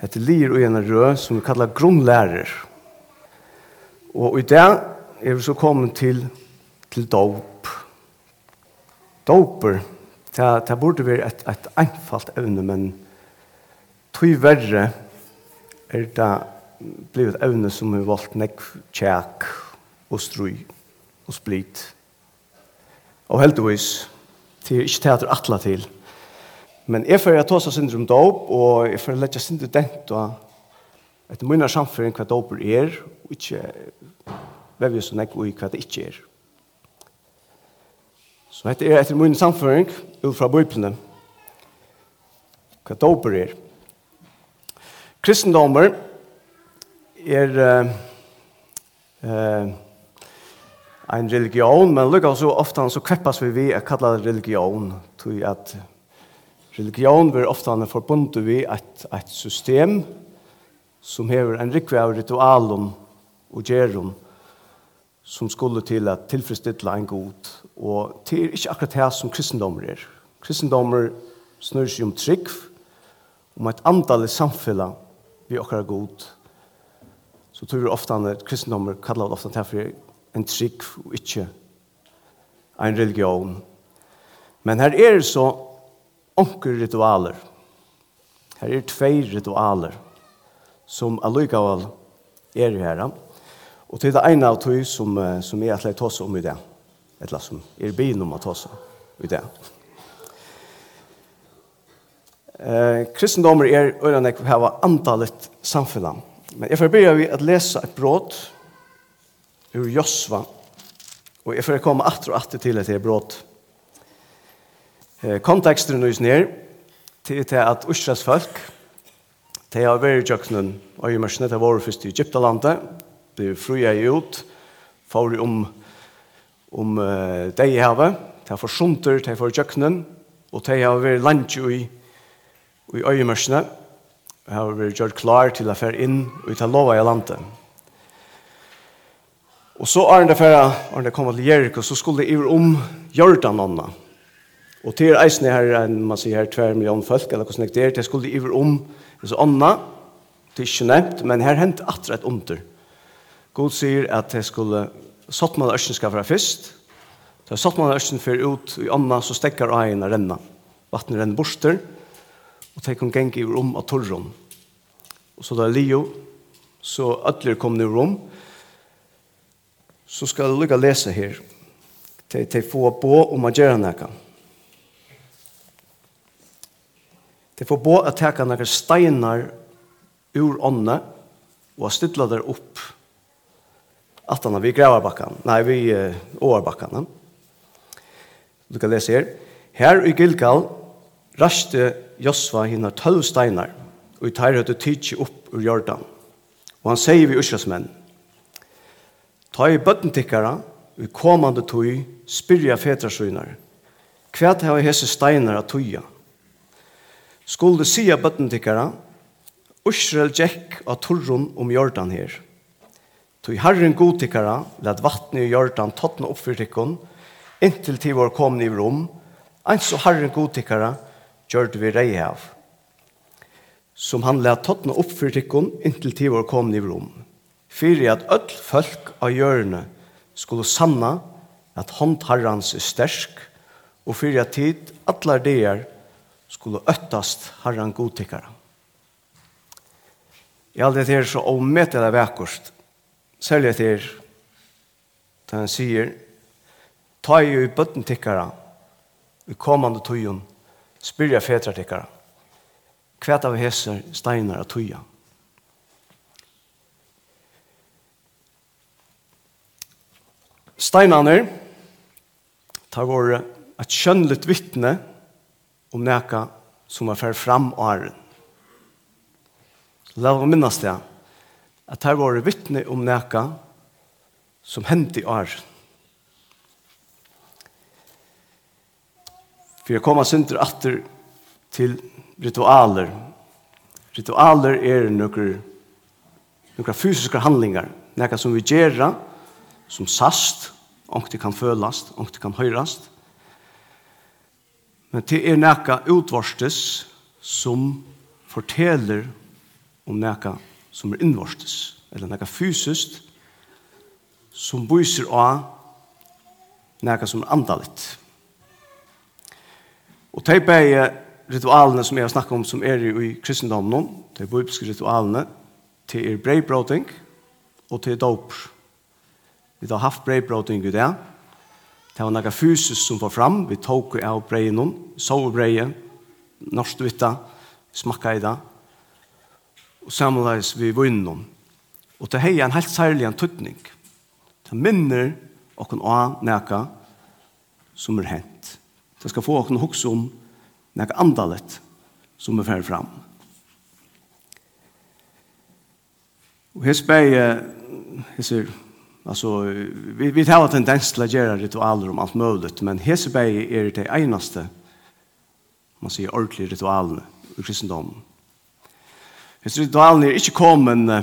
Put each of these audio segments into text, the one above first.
Hette lir og en rød som vi kallar grunnlærer. Og i det er vi så kommet til, til dop. Doper, det, det burde være et, et einfalt evne, men tog verre er det blevet evne som vi valgt nekk, tjekk og strøy og split. Og heldigvis, det er ikke teater atla til. Men jeg får ta seg syndrom dop, og jeg får lette syndrom dent, og etter mine samføring hva doper er, og ikke vevje så nekk og hva det ikke er. Så dette er etter mine samføring, ut fra bøyplene, hva doper er. Kristendommer er uh, uh, en religion, men lukka så ofte så kveppas vi vi er kalla religion, tog at Religion blir ofta forbundet vi et, et system som hever en rikve av ritualen og gjerum som skulle til at tilfredsstille en god. Og det er ikke akkurat det som kristendommer er. Kristendommer snur seg om trygg, om et antall samfunn vi akkurat god. Så tror vi ofte at kristendommer kallar det ofte for en trygg og ikke en religion. Men her er så onker ritualer. Her er tvei ritualer som allikevel er her. Og til det ene av tog som, som jeg atleid tås om i det. Eller som er byen om å tås om i det. Eh, kristendommer er øyne jeg har antallet samfunnet. Men jeg får begynne vi å lese et bråd ur Josva. Og jeg får komme atter og atter til at det er bråd. Eh, Konteksten nøys ned til til at Østras folk til å være i jøkkenen og i mørsene til våre første i Egyptalandet ble fruja jeg ut for om om uh, deg i havet til for sunter til for jøkkenen og til å være langt i i øyemørsene og har vært gjort klar til å fære inn og ta lov i landet og så er det for det kommer til Jericho så skulle det i om Jordanånda, Og til eisene her, man sier her, tver million folk, eller hvordan det er, det skulle iver om, så ånda, det er ikke nevnt, men her hent atre et under. God sier at det skulle, satt man ørsen skal være først, så satt man ørsen fyr ut i ånda, så stekker øyene renna. Vattnet renner borster, og det kan genge iver om av torron. Og så da er Leo, så ødler kom ni rom, så skal jeg lykke lese her, til, til få på om å gjøre noe. Det får bo at teka några steinar ur ånda og stilla der opp at han har vi gravarbakkan, nei, vi uh, åarbakkan. Du kan lese her. Her i Gilgal raste Josva hinna tølv steinar og i tar høyde tidsi opp ur jordan. Og han sier vi ursasmenn, ta i bøttentikkara i komande tøy spyrja fetrasøynar. Kvæt hava hese steinar at tøya? skulle sia bøttentikkara, Israel gikk av turrun om Jordan her. Tog herren godtikkara, lad vattnet i Jordan tottene opp for tikkun, inntil til vår komne i rom, ens og herren godtikkara, gjør vi rei av. Som han lad tottene opp for inntil til vår komne i rom. Fyri at öll folk av hjørne skulle sanna at hånd herrans er stersk, og fyri at tid allar deir skulle øttast herran godtikkara. I alt det er så ommetelig vekkost, særlig etter da han sier, ta i i bøtten tikkara, i kommande tøyen, spyr jeg fetra tikkara, kvæt av heser, steinar av tøya. Steinaner tar våre et kjønnligt vittne om neka som er fer fram åren. La oss minnes det, at her var det vittne om neka som hendte i åren. For jeg kommer synder atter til ritualer. Ritualer er nøkker, nøkker fysiske handlingar, neka som vi gjerra, som sast, ångte kan følast, ångte kan høyrast, Men det er nekka utvarstes som forteller om nekka som er innvarstes, eller nekka fysiskt, som byser av nekka som er andalit. Og de begge ritualene som jeg har snakket om, som er i kristendommen, de bibelske ritualene, det er breibroting og det er doper. Vi har haft breibroting i det, Det var noe fysisk som var fram. Vi tok av breien noen, sov breien, norsk vitta, smakka i det. Og samleis vi var innom. Og det hei en helt særlig en tøtning. Det minner okken av noe som er hent. Det skal få okken hokse om noe andalet som er ferdig fram. Og hos bæg, hos bæg, Alltså vi vi har en tendens till att göra ritualer om allt möjligt, men Hesberg är det enaste man säger ordentliga ritualen i kristendomen. Hes ritualen är inte kommen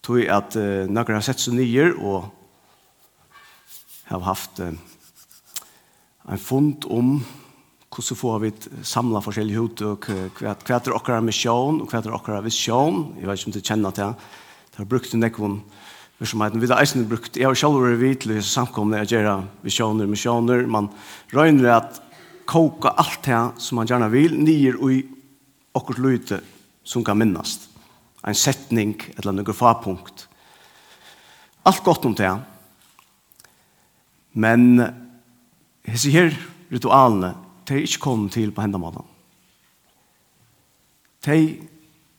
tog att uh, några har sett så nyer och har haft uh, en fund om hur så får vi samla forskjellige hot och kvätt kvätter och mission och kvätter och vision. Jag vet inte om du känner till det. Det har brukt en virksomheten. Vi har eisen brukt, jeg har selv vært vidt til samkomne, jeg gjør visjoner, misjoner, man røyner at koka alt det som man gjerne vil, nyer og i okkur lute som kan minnast. En setning, eller noen farpunkt. Alt godt om det. Men hese her ritualene, de er ikke kommet til på hendamålen. De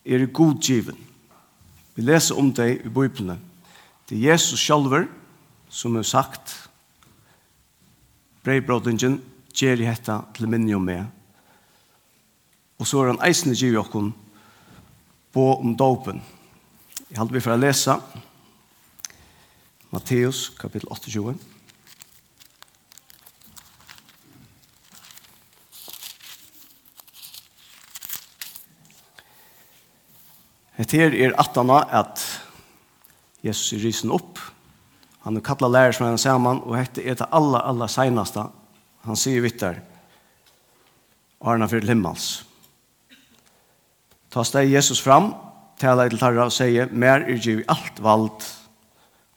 er godgiven. Vi leser om det i bøyplene. Det er Jesus sjálfur som har sagt breibrodingen gjør i hetta til minni om meg. Og så er han eisende giv i okkon på om dopen. Jeg halte vi for å lese Matteus kapittel 28. Hetta er attana at Jesus er risen opp. Han er kattla lærer som han sammen, og hette er det aller, aller seneste. Han sier vittar, Arna fyrir himmels. Ta steg Jesus fram, tala til tarra og sier, mer er giv alt vald,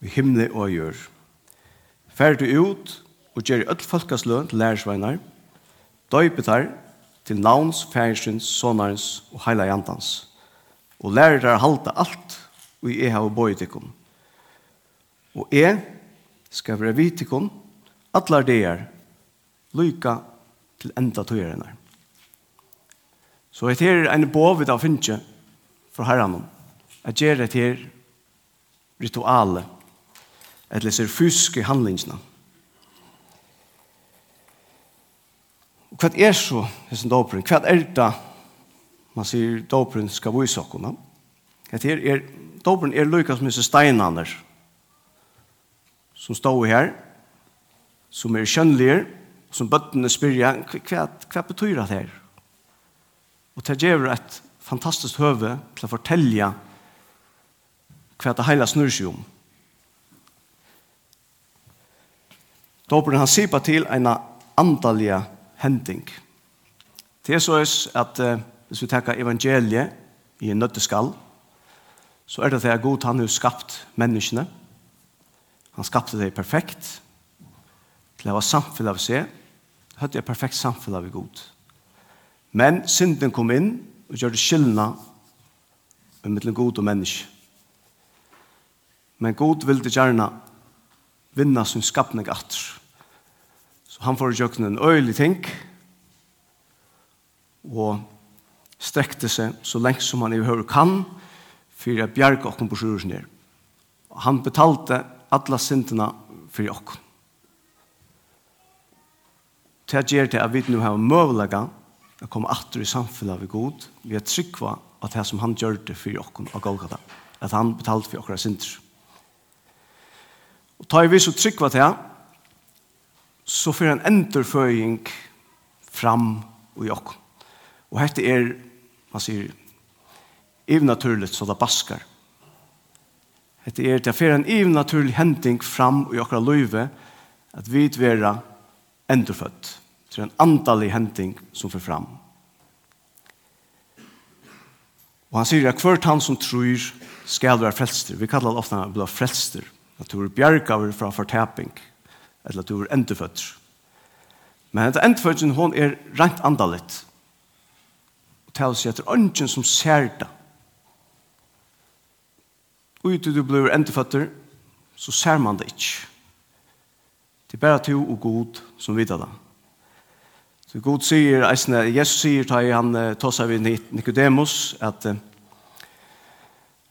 i himle og gjør. Fær du ut, og gjør öll folkas løn til lærersveinar, døypetar til navns, færsins, sonarens og heila jantans. Og lærer dere halta alt, og i eha og bøytikum. Og jeg skal være vitikon, atler deir, lyka til enda tøyerne. Så et her er en bovid av finnje for herren om, at gjør et her ritualet, et leser fysiske handlingsene. Og hva er så hessen doperen? Hva er det man sier doperen skal vise oss? Hva er doperen er lykkes med steinene, som står her, som er kjønnelige, som bøttene spyrja, hva, hva betyr det her? Og det gjør et fantastisk høve til å fortelle hva det hele snur seg om. Dåperen han sier på til en andalige hending. Det er så at eh, hvis vi tenker evangeliet i en nøtteskall, så er det det at Gud han har skapt menneskene, Han skapte det perfekt. Til å ha samfunnet av seg. Han hadde et perfekt samfunnet av god. Men synden kom inn og gjør det skyldna mellom god og menneske. Men god ville gjerne vinna sin skapning atter. Så han får gjøre en øyelig ting og strekte seg så lengt som han i høyre kan for å bjerge åkken på sjurusen her. Han betalte alla syndene for oss. Det gjør til at vi nå har møvelega å komme atter i samfunnet ved god, vi er trykva at det som han gjør det for oss av Golgata, at han betalt for oss synder. Og tar vi så trykva til, så får en endurføying fram i oss. Og dette er, man sier, evnaturligt så det baskar. Det er til fer en naturlig hending fram i okra løyve at vi vera endurfødt. Det er en andalig hending som fer fram. Og han sier at hvert han som tror skal være frelster. Vi kallar det ofte han blir frelster. At du er bjergaver fra fortaping. Eller at du er endurfødt. Men at endurfødt, hon er rent andaligt. Og til å si at det er ønsken som ser det Og ute du blir endeføtter, så ser man det ikke. Det er bare to og god som vet det. Så god sier, eisne, Jesus sier, da han tar seg ved Nikodemus, at,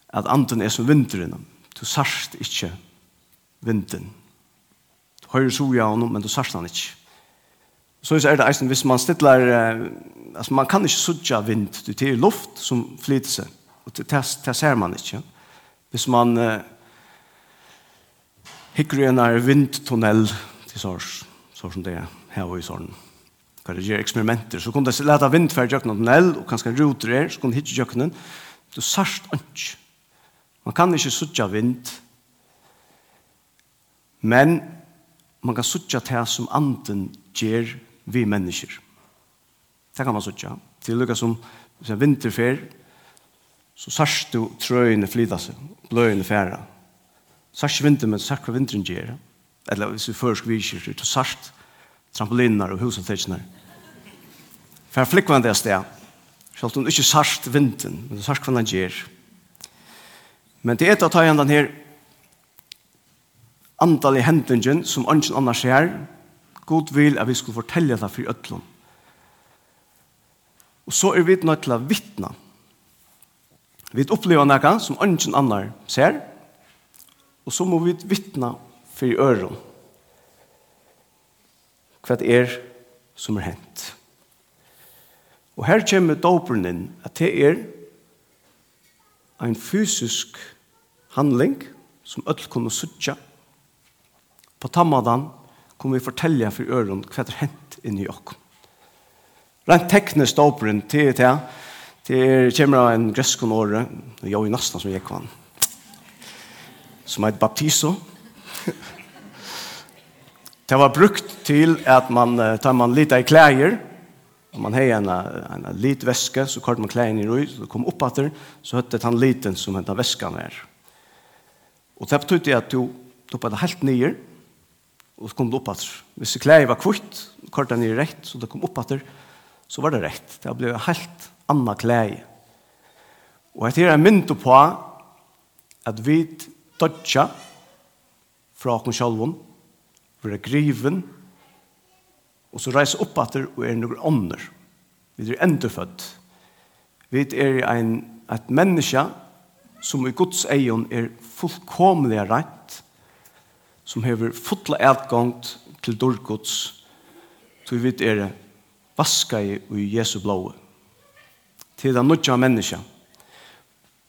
at anden er som vinteren. Du sørst ikke vinteren. Du hører så ja honom, men du sørst han ikke. Så er det eisne, hvis man stiller, altså man kan ikke sudja vind, det er luft som flyter seg, og det, det, det ser man ikke. Ja? hvis man uh, hikker i en vindtunnel til sår, så som det er her og i sånn. Kan det gjøre eksperimenter, så kunne det lete vindferd i en tunnel, og kanskje ruter her, så kunne det hitte i du Det sørst ikke. Man kan ikke suttje vind, men man kan suttje til som anden gjør vi mennesker. Det kan man suttje. Til lukket som vinterfer, så sørst du trøyene flyta seg, bløyene færa. Sørst vinter, men sørst hva vinteren gjør. Eller hvis vi først viser, så sørst trampoliner og husetøkene. For jeg flikker det sted. Selv om ikke sørst vinteren, men sørst hva den gjør. Men det er et av tøyene denne antall i hendingen som ønsken annars er, God vil at vi skulle fortelle det for øtlån. Og så er vi nødt til å vittne. Vi opplever noe som ingen annar ser, og så må vi vittna for øren. Hva det er som er hent. Og her kommer doperen inn, at det er en fysisk handling som öll kunne suttje. På tammadan kunne vi fortelle for øren hva det er hent inni oss. Rent teknisk doperen til det er Det kommer av en grøskon åre, og jeg er nesten som jeg kan, som er et baptiso. det var brukt til at man tar man litt i klæger, og man har en, en lit væske, så kort man klæger i røy, så kom opp etter, så høttet han liten som hentet væskan her. Og det betydde at du på det helt nye, og så kom det opp etter. Hvis klæger var kvitt, kort den i rett, så det kom opp etter, så var det rett. Det ble helt anna klei. Og dette er en mynd på at vi dodja fra okken sjalvun, vi er griven, og så reis opp atter og er noen ånder. Vi er endefødt. Vi er en, et menneske som i Guds egen er fullkomlig rett, som hever fotla etgångt til dårgods, til vi er vaska i Jesu blået til det nødja menneska.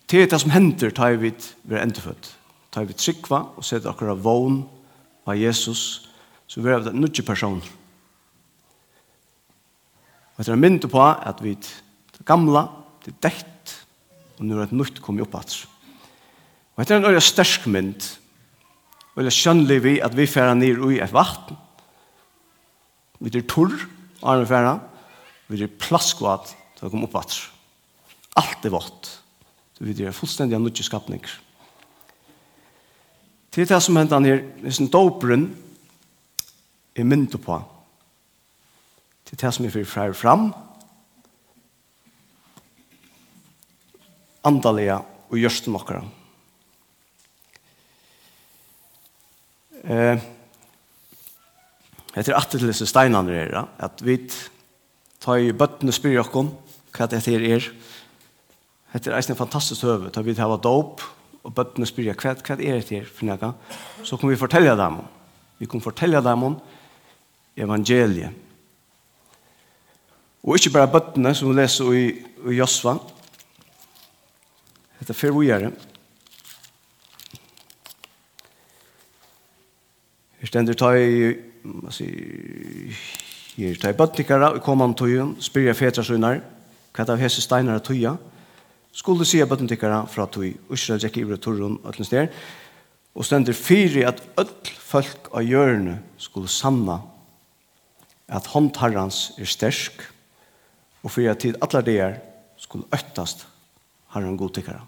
Til det som hender tar vi er endefødt. Tar vi trykva og setter akkurat vogn av Jesus, så vi er den nødja person. Og det er mynd på at vi er gamla, det er dekt, og nå er et nødt kommet opp at. Og det er en øye stersk mynd, og det er skjønnelig vi at vi færer ned i et vatten, vi er torr, Arne færer, vi er plaskvat, så vi kom opp at. Alt er vått. Så vi er fullstendig av nødvendig skapning. Til det som hentan her, hvis en doperen er myndet på. Det er det som er fyrir fra fram. Andalega og gjørsten okkara. Eh, etter at til disse steinene her, at vi tar i bøttene og spyr okkon hva dette her er, Hetta er ein fantastisk høve, ta vit hava dop og bøttene spyrja kvæt kvæt er det her for nega. Så kom vi fortelja dem. Vi kom fortelja dem om evangeliet. Og ikkje berre bøttene som vi leser i, i Josva. Hetta fer vi gjøre. Her stender ta i, hva sier, her ta i bøttnikere i kommande tøyen, spyrja fetra søgnar, av hese steinar og tøyen, skulle sige bøtten tikkara fra tog Israel gikk i ura turrun og sted og stender fyri at öll folk av hjørne skulle sanna at håndharrans er stersk og fyri at tid allar er skulle øttast harran god tikkara.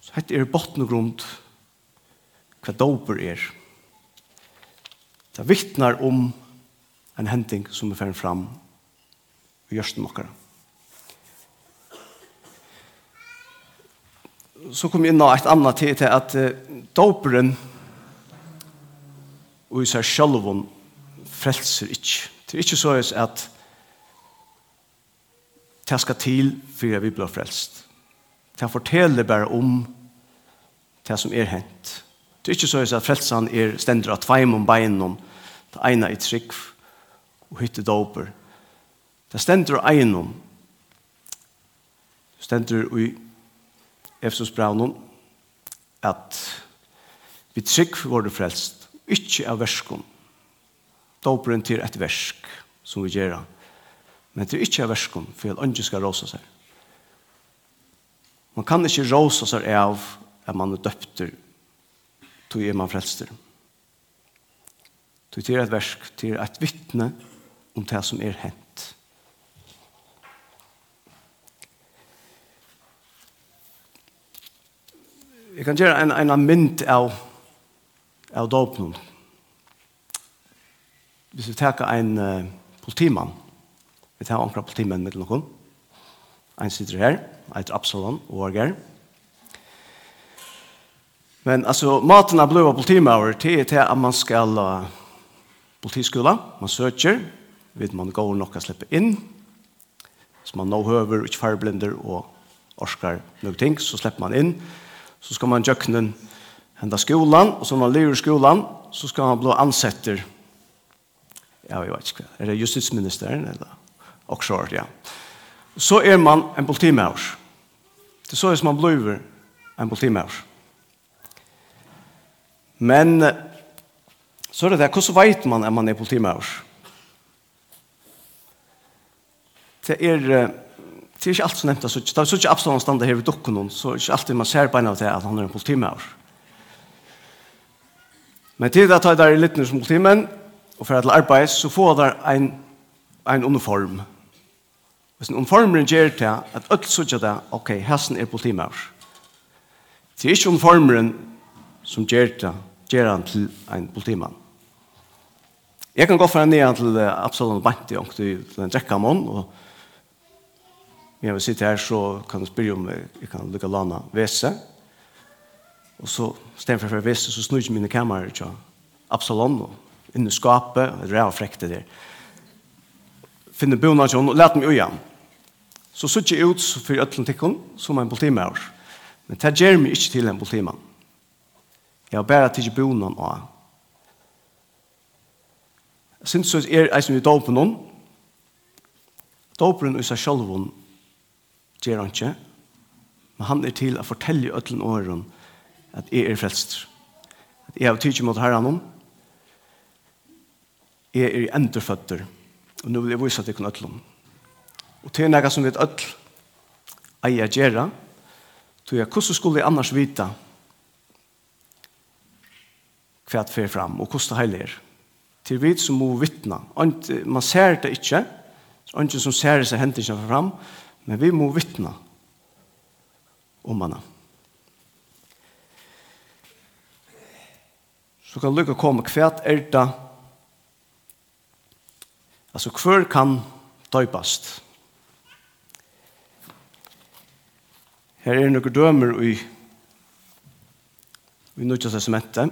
Så hette er botten og grunn hva doper er. Det vittnar om en hending som er ferdig fram i gjørsten okkara. så kom jeg inn av et annet tid til at uh, doperen og i seg selv frelser ikke. Det er ikke så at det skal til for at vi blir frelst. Det forteller bare om det som er hent. Det er ikke så at frelsen er stender av tveim om beinom, det ene i trygg og hytte doper. Det stender av egnom, det i Efsos braunen at vi trygg våre frelst ikke av verskum. Doperen til et versk som vi gjør men til ikke av verskum for at andre skal råse seg man kan ikke råse seg av at man er døpter til er man frelster til til et versk til et vittne om det som er hent. Jeg kan gjøre en, en mynd av, av dåpen. Hvis vi tar en uh, politimann, vi tar en politimann med noen, en sitter her, et Absalon og Åger. Men altså, maten er blevet politimann til er til at man skal uh, politiskola, man søker, vet man går nok å slippe inn, så man nå høver, ikke farblinder og orskar noen ting, så slipper man inn, så skal man gjøkne henda skolan och når man lever skolan så ska han bli ansetter. ja, jag vet inte Er det justitsministeren, eller också ja så är man en politimaur det er så är man blir en politimaur men så är det det, hvordan vet man at man er politimaur det er, det er ikke alt som nevnt, så det er ikke absolutt stand her ved dukken, så er ikke alltid man ser beina til at han er en politimauer. Men til det tar jeg der i litt som politimenn, og for at arbeid, så får der en, en uniform. Hvis en uniformeren gjør til at alt så sier det, ok, hessen er politimauer. Det er ikke uniformeren som gjør det, gjør han til en politimann. Jeg kan gå for en ned til Absalon Banti, og til en drekkamon, og Men jeg vil sitte her, så kan du spørre om jeg kan lukke lana vese. Og så, stedet for å vese, så snur jeg mine kamerer til Absalon, og inn i skapet, og det er frekte der. Finne bonen til henne, og let meg igjen. Så sitter jeg ut for øtlantikken, som en politimaur. Men det gjør meg ikke til en politimann. Jeg har bare tidlig bonen av. Jeg synes så er jeg som er dopen noen, Doperen i seg selv gjør han ikke. Men han er til å fortelle øtlen åren at jeg er frelst. At jeg har tidlig mot herren om. Jeg er i enderføtter. Og nå vil jeg vise at jeg kan øtlen. Og til noe som vet øtl, eier jeg gjøre. Så jeg, hvordan skulle jeg annars vite hva jeg fer fram, og hvordan det heilig er. Til vi som må vittne. Man ser det ikke. Ikke som ser det seg hendelsene fram, Men vi må vittna om henne. Så kan lukka komme kvært er det altså hver kan døypast. Her er noen dømer i i nødvendig testamentet.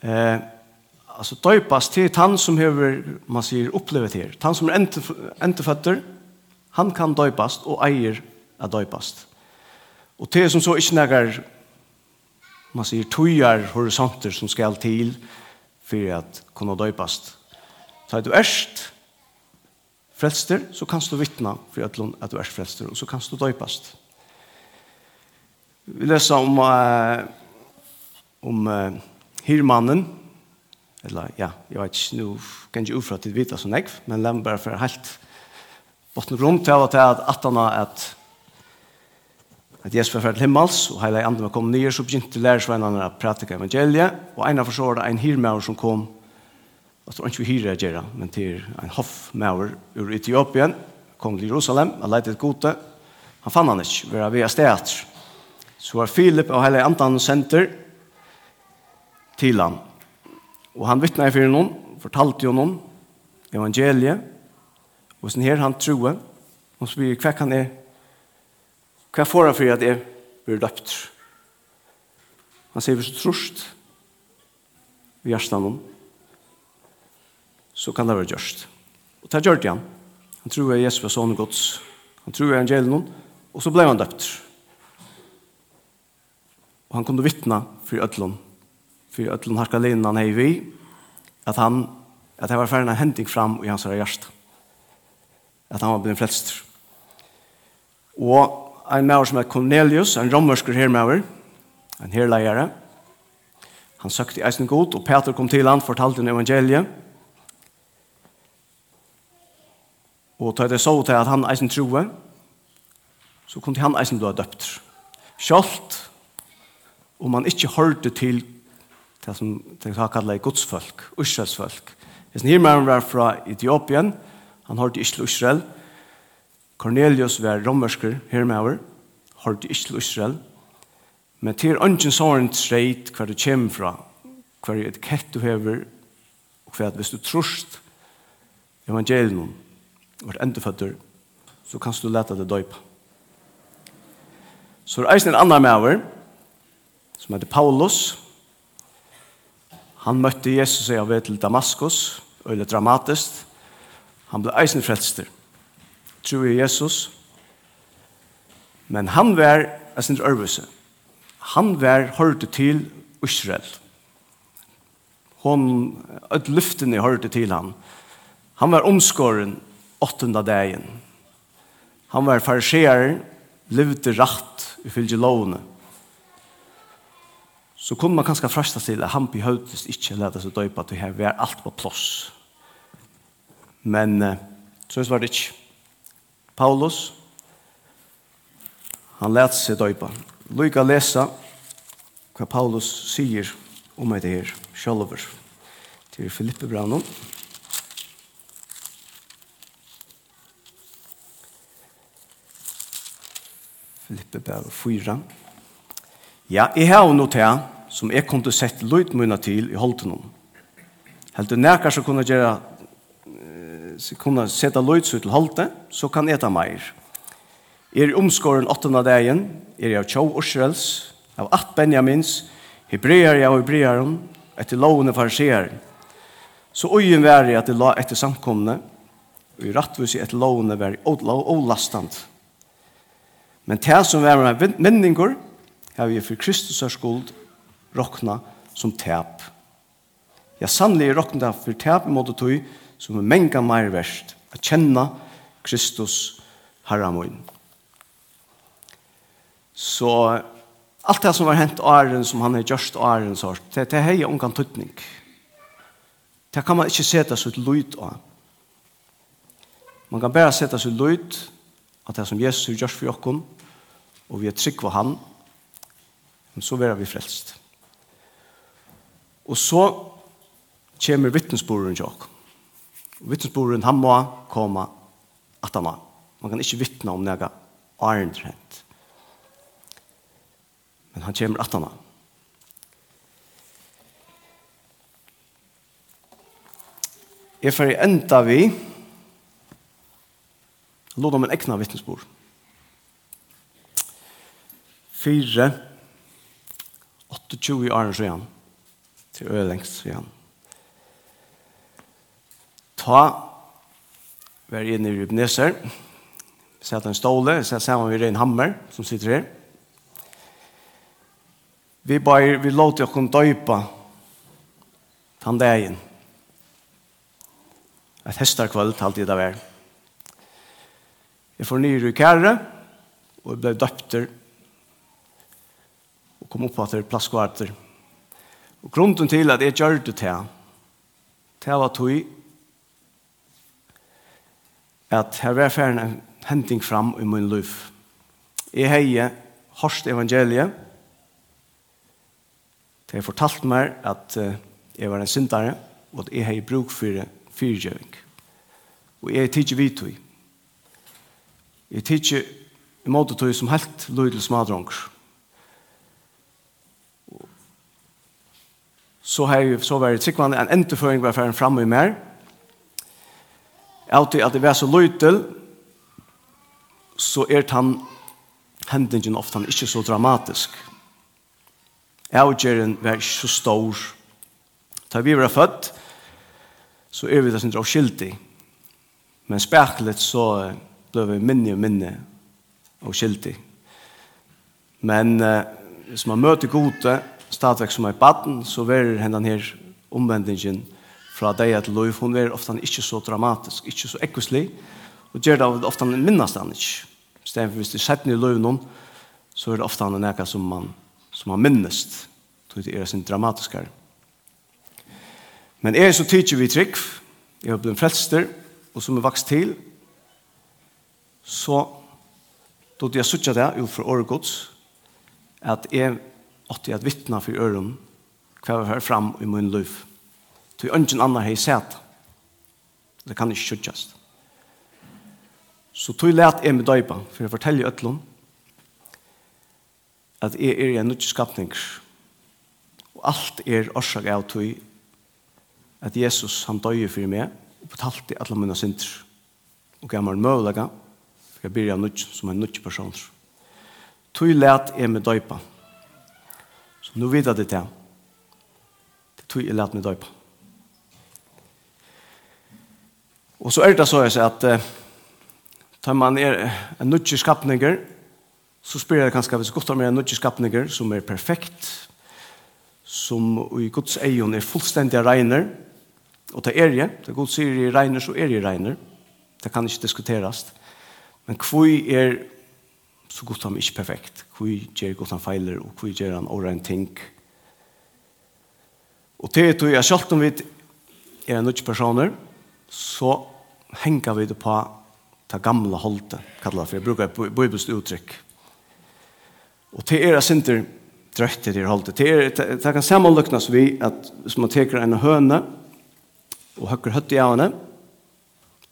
Eh, alltså döpas till han som har man säger upplevt här. Han som är inte inte fötter, han kan döpas och äger att döpas. Och det som så inte några man säger tojar horisonter som ska till för att kunna döpas. Så att du ärst frälster så kan du vittna för att att du är frälster och så kan du döpas. Vi läser om uh, om uh, hirmannen eller ja, jeg vet ikke, nå kan jeg ikke ufra til vita som jeg, men la meg bare for helt botten rom til at jeg at han at at Jesus var ferdig himmels, og hele andre var kommet nye, så begynte lærersvennerne å prate evangeliet, og en av forsvaret en hirmauer som kom, og så var ikke vi hyrer jeg men til en hoffmauer ur Etiopien, kom til Jerusalem, og lette et gode, han fann han ikke, vi er ved stedet. Så var Filip og hele andre senter til han, Og han vittnar for noen, fortalte jo noen, evangeliet, og sånn her han troe, og så blir hva kan jeg, hva får han for at jeg blir døpt? Han sier hvis du trost i hjertet noen, så kan det være gjørst. Og det gjør det han. Han tror jeg Jesus var sånn gods. Han tror jeg evangeliet noen, og så ble han døpt. Og han kunne vittne for ødlån för att hon harkar linna han vi att han att det var för en händing fram i hans hjärta att han var blivit flest och en människa som är Cornelius en romersk hermaver en herlejare han sökte eisen god och Peter kom till han fortalte en evangelie. Og tog det så til att han eisen troe så kunne han eisen blå døpt. Kjolt, om man ikke hørte til det som det har kallet godsfolk, Israelsfolk. Hvis en mannen var fra Etiopien, han hørte ikke til Israel. Cornelius var romersker, hermauer, hørte ikke til Israel. Men til ønsken såren streit hver du kommer fra, hver et kett du hever, og hver at hvis du trust evangelium, vart endeføtter, så kan du leta det døypa. Så er det eisen en annan maver, som heter Paulus, Han møtte Jesus i av ved til Damaskus, øyne dramatisk. Han ble eisen frelster. Tro i Jesus. Men han var, eisen ørvese. han var hørte til Israel. Hon, et lyftene hørte til han. Han var omskåren åttende dagen. Han var fariseer, levde rett i fylgjelovene så kunne man kanskje frasta til at han behøvdes ikke lade seg døypa til her, vi er alt på plås. Men uh, så var det ikke. Paulus, han lærte seg døypa. Lykke å lese hva Paulus sier om det her, sjølver, til Filippe Brannon. Filippe Brannon 4. Ja, jeg har noe til som jeg kunne sett løyt til i holdt noen. Helt du nærkar så kunne gjøre så kunne sette løyt til holdt så kan eta meir. Er i omskåren åttende dagen, er jeg av tjov Israels, av at Benjamins, hebreer jeg og hebreeren, etter lovene fariseer. Så øyen var jeg at det la etter samkomne, og i rattvis etter lovene var jeg lastant. Men det som var med menninger, har vi for Kristus er skuld råkna som tep. Ja, sannlig er råkna for tep i måte tog som er menga meir verst at kjenna Kristus herramoin. Så alt det som har hent åren som han har gjørst åren sort, det, det er hei ungan tøtning. Det kan man ikke seta ut lyd av. Man kan bare seta ut lyd at det som Jesus gjørs for jokken, og vi er trygg for han, så vera vi frelst. Og så kommer vittnesbordet til oss. Vittnesbordet han må komme at han Man kan ikke vittne om noe arendrent. Men han kommer at han Jeg får enda vi låt om en ekna vittnesbord. Fyre, 28 år siden, til Ølengst siden. Ta var inne i Rubneser, sett en ståle, sett sammen med en hammer som sitter her. Vi bare, vi låter oss døypa den dagen. Et hestarkvöld, alt det var. Jeg får nye rykere, og jeg ble døpter, og kom opp på at det er plasskvarter. Og grunden til at jeg gjør det til, til var tog at her var ferdig en hending fram i min liv. Jeg heier hørst evangeliet. Det har fortalt meg at jeg var en syndare, og at jeg har bruk for fyrgjøring. Og jeg tidser vidt tog. Jeg tidsi i måte tog som helt lydel smadronger. så har jeg så vært sikkvann en endeføring var ferdig fremme i mer. Altid at det var så løytel, så er han hendingen ofte han ikke så dramatisk. Avgjeren var ikke så stor. Da vi var født, så er vi det som drar skyldig. Men speklet så ble vi minne og minne og skyldig. Men eh, hvis man møter gode, stadvek som er baden, så er henne her omvendingen fra deg til lov, hun er ofte ikke så dramatisk, ikke så ekkoslig, og gjør det ofte minnast han ikke. Stedet for hvis det setter i lov noen, så er det ofte han nekka som man, som man minnest, tog det er sin dramatiskere. Men jeg så tidser vi trygg, jeg har blitt frelster, og som er vokst til, så då jeg såg det ut för året gods att jag åtte jeg at vittna for øren hva jeg hører fram i min liv. Til ønsken annen har jeg sett. Det kan ikke skjøttjast. Så tog jeg let jeg med døypa, for å fortelle øtlån at jeg er en nødt skapning. Og alt er årsak av tog at Jesus han døyer for meg og betalte alle mine synder. Og jeg må mølaga, for jeg blir en nødt som en nødt person. Tog jeg let jeg med døypa, Nå vet jeg det til. Det tog jeg lett meg døypa. Og så er det så jeg sier at uh, tar man er en nødvendig skapninger, så spør jeg kanskje hvis godt har er en nødvendig skapninger som er perfekt, som i Guds egen er fullstendig regner, og det er jeg, det Gud sier i regner, så er jeg regner. Det kan ikke diskuteres. Men hvor er så godt han ikke perfekt. Hvor gjør godt han feiler, og hvor gjør han åra en ting. Og til et og jeg selv om vi er en nødt personer, så henger vi det på det gamle holdet, kallet for jeg bruker et bøybelst uttrykk. Og til er jeg synder drøyt til det holdet. Til er, det kan sammenløknes vi at hvis man teker en høne og høkker høtt i avene,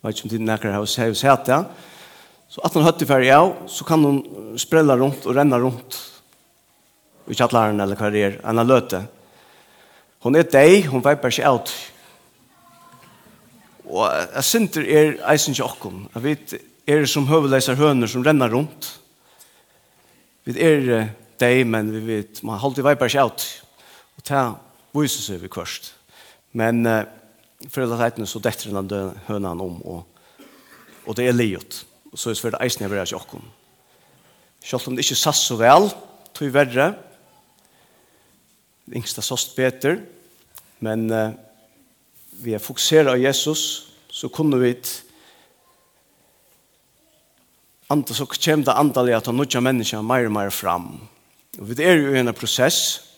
Jeg vet ikke om tiden nekker har sett det, Så att hon hötte färg av så kan hon sprälla runt och renna runt i kattlaren eller hva det er, han har løte. Hon er deg, hon veiper ikke ut. Og jeg synder er eisen ikke okkom. Jeg vet, er som høveleiser høner som renner rundt. Vi er deg, men vi vet, man alltid veiper ikke alt. Og ta viser seg vi kvørst. Men uh, for alle teitene så detter den høna om, Och, och det är livet og så er det svært eisen jeg vil gjøre oss Selv om det ikke sass så vel, tog verre, det yngste såst beter, men uh, vi er fokuseret av Jesus, så kunne vi andre, så kommer det andalig at han nødja mennesker mer og mer fram. Og vi er jo i en prosess,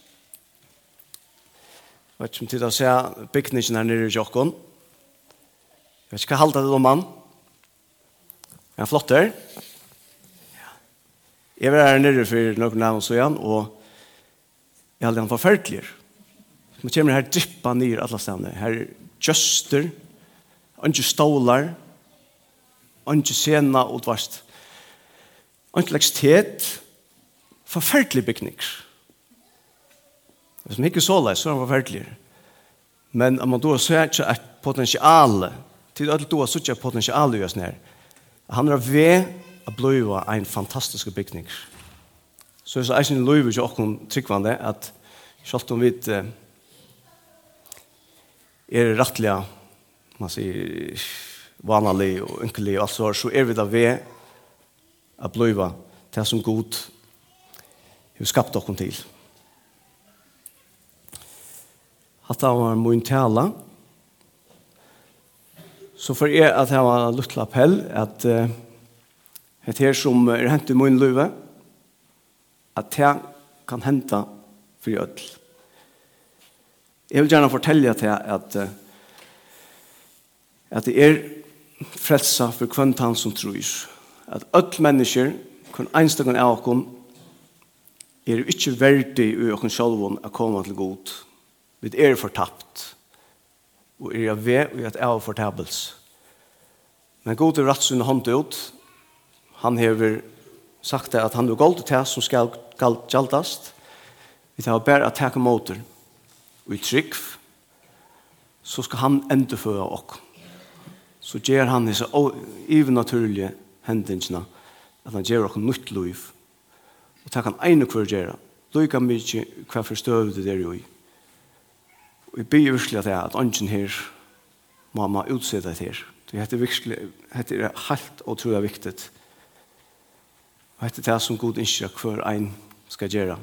Jeg vet ikke om tid å se bygningen her nere i Jokken. Jeg vet ikke hva halte det om han. Er han flott der? Jeg var her nere for noen navn så igjen, og jeg hadde han forferdelig. Man kommer her drippa ned alle stedene. Her er kjøster, ikke stålar, ikke sena utvarst. Ikke lekstet, forferdelig bygning. Hvis man ikke så leis, så er han forferdelig. Men om man da ser ikke et potensiale, til at du har sett et potensiale i oss nere, Han er ved å bli en fantastisk bygning. Så er det eisen i løyve ikke åkken tryggvande at selv om vi er rettelig, man sier vanlig og ynkelig og alt så, så er vi da ved å bli det som god har skapt åkken til. Hatta var min tala, så for jeg at jeg var en luttel appell at uh, et her som er hent i min løyve at jeg kan hente for jødel. Jeg vil gjerne fortelle til jeg at uh, at det er frelsa for kvendt han som tror at alle mennesker kun einstakken av oss er ikke verdig i oss selv å komme til god. Vi er fortapt og er jeg ved og er av fortabels. Men god er rett sin hånd ut. Han hever sagt at han er gold til som skal gjaltast. Vi tar bare at takke måter. Og i trygg så skal han enda føre oss. Så gjør han disse overnaturlige hendelsene at han gjør oss nytt liv. Og takk han ene hver gjør. Lykke mye hva forstøvde det er jo i. Og jeg byr virkelig at det er at ånden her må man utsette det her. Det heter virkelig, det er helt og tror jeg viktig. Og det er det som god innskjer hver en skal gjøre.